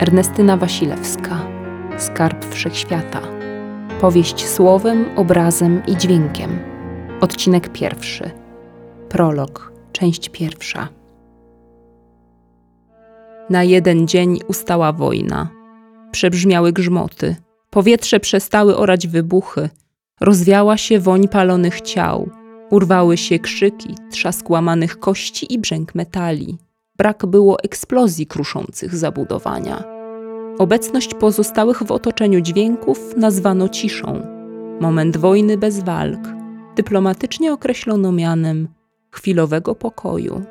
Ernestyna Wasilewska Skarb Wszechświata Powieść słowem, obrazem i dźwiękiem Odcinek pierwszy Prolog, część pierwsza Na jeden dzień ustała wojna. Przebrzmiały grzmoty. Powietrze przestały orać wybuchy. Rozwiała się woń palonych ciał. Urwały się krzyki, trzask łamanych kości i brzęk metali. Brak było eksplozji kruszących zabudowania. Obecność pozostałych w otoczeniu dźwięków nazwano ciszą. Moment wojny bez walk, dyplomatycznie określono mianem chwilowego pokoju.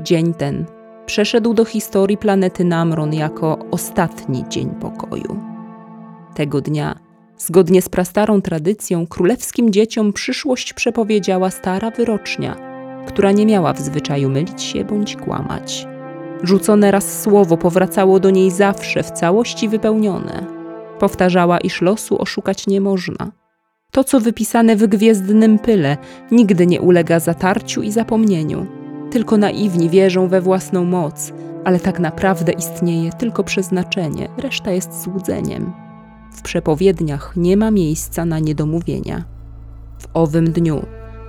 Dzień ten przeszedł do historii planety Namron jako ostatni dzień pokoju. Tego dnia, zgodnie z prastarą tradycją, królewskim dzieciom przyszłość przepowiedziała stara wyrocznia, która nie miała w zwyczaju mylić się bądź kłamać. Rzucone raz słowo powracało do niej zawsze w całości wypełnione. Powtarzała, iż losu oszukać nie można. To, co wypisane w gwiezdnym pyle, nigdy nie ulega zatarciu i zapomnieniu. Tylko naiwni wierzą we własną moc, ale tak naprawdę istnieje tylko przeznaczenie, reszta jest złudzeniem. W przepowiedniach nie ma miejsca na niedomówienia. W owym dniu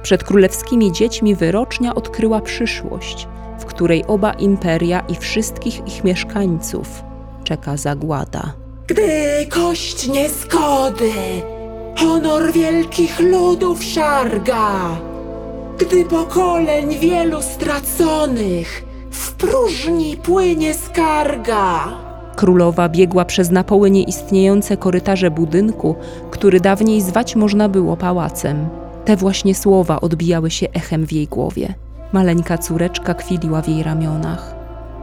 przed królewskimi dziećmi wyrocznia odkryła przyszłość – w której oba imperia i wszystkich ich mieszkańców czeka zagłada. Gdy kość niezgody, honor wielkich ludów szarga, gdy pokoleń wielu straconych w próżni płynie skarga. Królowa biegła przez na poły nieistniejące korytarze budynku, który dawniej zwać można było pałacem. Te właśnie słowa odbijały się echem w jej głowie. Maleńka córeczka kwiliła w jej ramionach.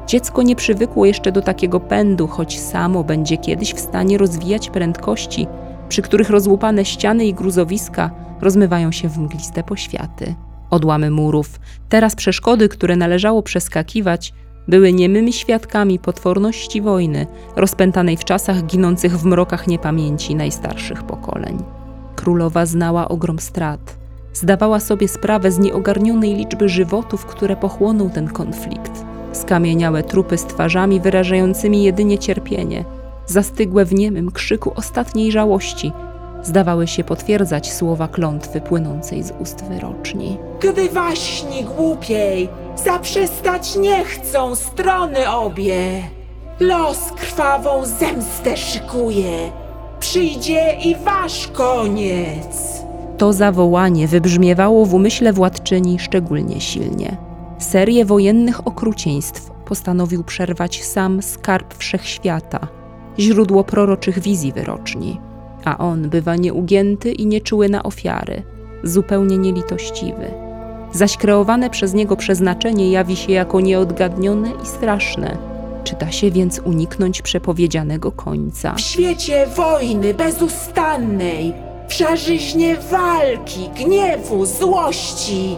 Dziecko nie przywykło jeszcze do takiego pędu, choć samo będzie kiedyś w stanie rozwijać prędkości, przy których rozłupane ściany i gruzowiska rozmywają się w mgliste poświaty. Odłamy murów, teraz przeszkody, które należało przeskakiwać, były niemymi świadkami potworności wojny, rozpętanej w czasach ginących w mrokach niepamięci najstarszych pokoleń. Królowa znała ogrom strat – Zdawała sobie sprawę z nieogarnionej liczby żywotów, które pochłonął ten konflikt. Skamieniałe trupy z twarzami wyrażającymi jedynie cierpienie, zastygłe w niemym krzyku ostatniej żałości, zdawały się potwierdzać słowa klątwy płynącej z ust wyroczni. Gdy waśni głupiej zaprzestać nie chcą strony obie, los krwawą zemstę szykuje, przyjdzie i wasz koniec. To zawołanie wybrzmiewało w umyśle władczyni szczególnie silnie. Serię wojennych okrucieństw postanowił przerwać sam skarb wszechświata, źródło proroczych wizji wyroczni. A on bywa nieugięty i nieczuły na ofiary, zupełnie nielitościwy. Zaś kreowane przez niego przeznaczenie jawi się jako nieodgadnione i straszne. Czy da się więc uniknąć przepowiedzianego końca? W świecie wojny bezustannej w żarzyźnie walki, gniewu, złości,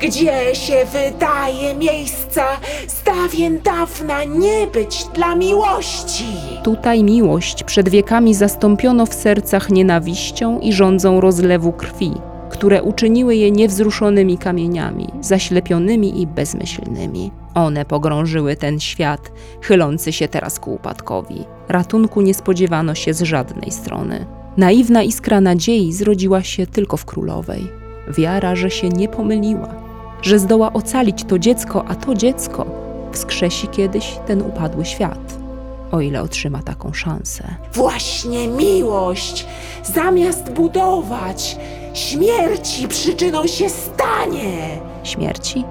gdzie się wydaje miejsca z dawien dawna nie być dla miłości. Tutaj miłość przed wiekami zastąpiono w sercach nienawiścią i rządzą rozlewu krwi, które uczyniły je niewzruszonymi kamieniami, zaślepionymi i bezmyślnymi. One pogrążyły ten świat, chylący się teraz ku upadkowi. Ratunku nie spodziewano się z żadnej strony. Naiwna iskra nadziei zrodziła się tylko w królowej. Wiara, że się nie pomyliła, że zdoła ocalić to dziecko, a to dziecko wskrzesi kiedyś ten upadły świat, o ile otrzyma taką szansę. Właśnie miłość, zamiast budować, śmierci przyczyną się stanie. Śmierci?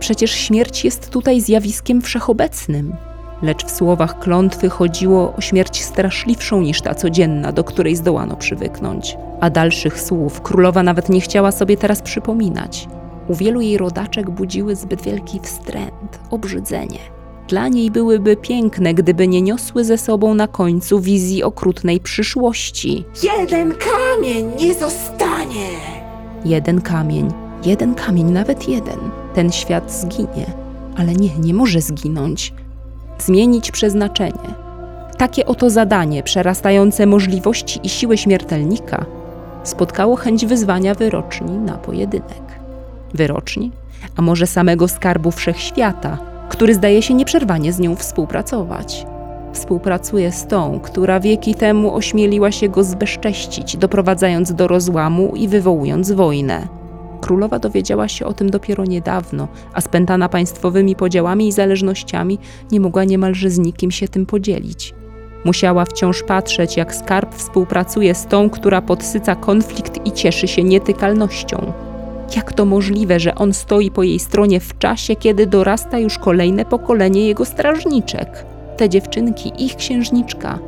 Przecież śmierć jest tutaj zjawiskiem wszechobecnym lecz w słowach klątwy chodziło o śmierć straszliwszą niż ta codzienna, do której zdołano przywyknąć. A dalszych słów królowa nawet nie chciała sobie teraz przypominać. U wielu jej rodaczek budziły zbyt wielki wstręt, obrzydzenie. Dla niej byłyby piękne, gdyby nie niosły ze sobą na końcu wizji okrutnej przyszłości. Jeden kamień nie zostanie. Jeden kamień, jeden kamień, nawet jeden. Ten świat zginie. Ale nie, nie może zginąć zmienić przeznaczenie. Takie oto zadanie, przerastające możliwości i siły śmiertelnika, spotkało chęć wyzwania wyroczni na pojedynek. Wyroczni, a może samego skarbu wszechświata, który zdaje się nieprzerwanie z nią współpracować. współpracuje z tą, która wieki temu ośmieliła się go zbezcześcić, doprowadzając do rozłamu i wywołując wojnę. Królowa dowiedziała się o tym dopiero niedawno, a spętana państwowymi podziałami i zależnościami nie mogła niemalże z nikim się tym podzielić. Musiała wciąż patrzeć, jak skarb współpracuje z tą, która podsyca konflikt i cieszy się nietykalnością. Jak to możliwe, że on stoi po jej stronie w czasie, kiedy dorasta już kolejne pokolenie jego strażniczek? Te dziewczynki, ich księżniczka.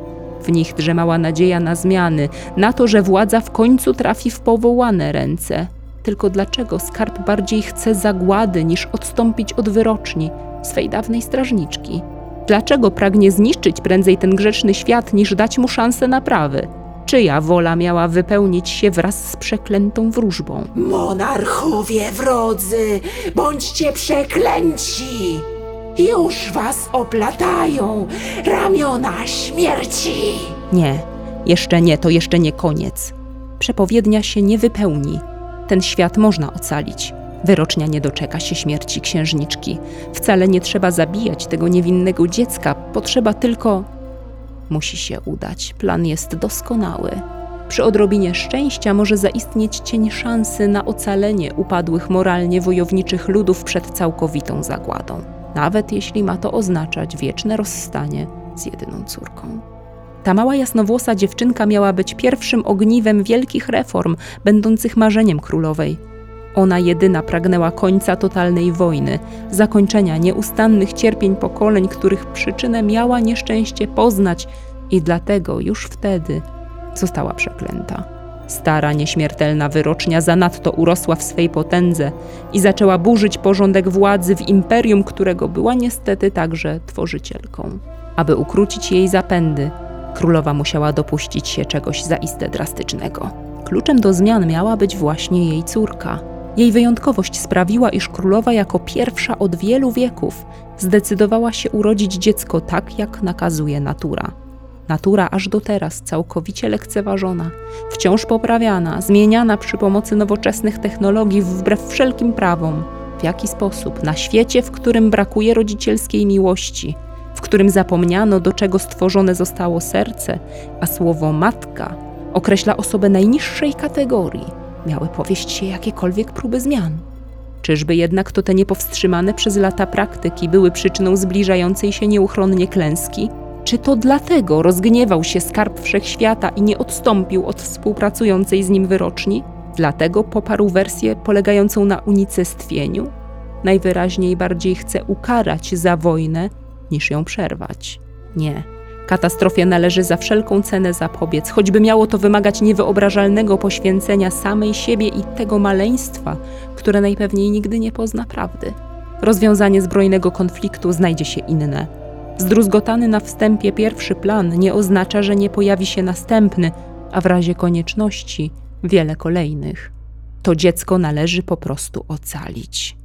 W nich drzemała nadzieja na zmiany, na to, że władza w końcu trafi w powołane ręce. Tylko dlaczego skarb bardziej chce zagłady niż odstąpić od wyroczni, swej dawnej strażniczki? Dlaczego pragnie zniszczyć prędzej ten grzeczny świat, niż dać mu szansę naprawy? Czyja wola miała wypełnić się wraz z przeklętą wróżbą? Monarchowie wrodzy, bądźcie przeklęci! Już was oplatają ramiona śmierci! Nie, jeszcze nie, to jeszcze nie koniec. Przepowiednia się nie wypełni. Ten świat można ocalić. Wyrocznia nie doczeka się śmierci księżniczki. Wcale nie trzeba zabijać tego niewinnego dziecka, potrzeba tylko. Musi się udać. Plan jest doskonały. Przy odrobinie szczęścia może zaistnieć cień szansy na ocalenie upadłych moralnie wojowniczych ludów przed całkowitą zagładą, nawet jeśli ma to oznaczać wieczne rozstanie z jedyną córką. Ta mała jasnowłosa dziewczynka miała być pierwszym ogniwem wielkich reform, będących marzeniem królowej. Ona jedyna pragnęła końca totalnej wojny, zakończenia nieustannych cierpień pokoleń, których przyczynę miała nieszczęście poznać i dlatego już wtedy została przeklęta. Stara, nieśmiertelna wyrocznia zanadto urosła w swej potędze i zaczęła burzyć porządek władzy w imperium, którego była niestety także tworzycielką. Aby ukrócić jej zapędy, królowa musiała dopuścić się czegoś zaiste drastycznego. Kluczem do zmian miała być właśnie jej córka. Jej wyjątkowość sprawiła, iż królowa jako pierwsza od wielu wieków zdecydowała się urodzić dziecko tak, jak nakazuje natura. Natura aż do teraz całkowicie lekceważona, wciąż poprawiana, zmieniana przy pomocy nowoczesnych technologii wbrew wszelkim prawom. W jaki sposób na świecie, w którym brakuje rodzicielskiej miłości, w którym zapomniano, do czego stworzone zostało serce, a słowo matka określa osobę najniższej kategorii, miały powieść się jakiekolwiek próby zmian. Czyżby jednak to te niepowstrzymane przez lata praktyki były przyczyną zbliżającej się nieuchronnie klęski? Czy to dlatego rozgniewał się skarb wszechświata i nie odstąpił od współpracującej z nim wyroczni? Dlatego poparł wersję polegającą na unicestwieniu? Najwyraźniej bardziej chce ukarać za wojnę, niż ją przerwać. Nie. Katastrofie należy za wszelką cenę zapobiec, choćby miało to wymagać niewyobrażalnego poświęcenia samej siebie i tego maleństwa, które najpewniej nigdy nie pozna prawdy. Rozwiązanie zbrojnego konfliktu znajdzie się inne. Zdruzgotany na wstępie pierwszy plan nie oznacza, że nie pojawi się następny, a w razie konieczności wiele kolejnych. To dziecko należy po prostu ocalić.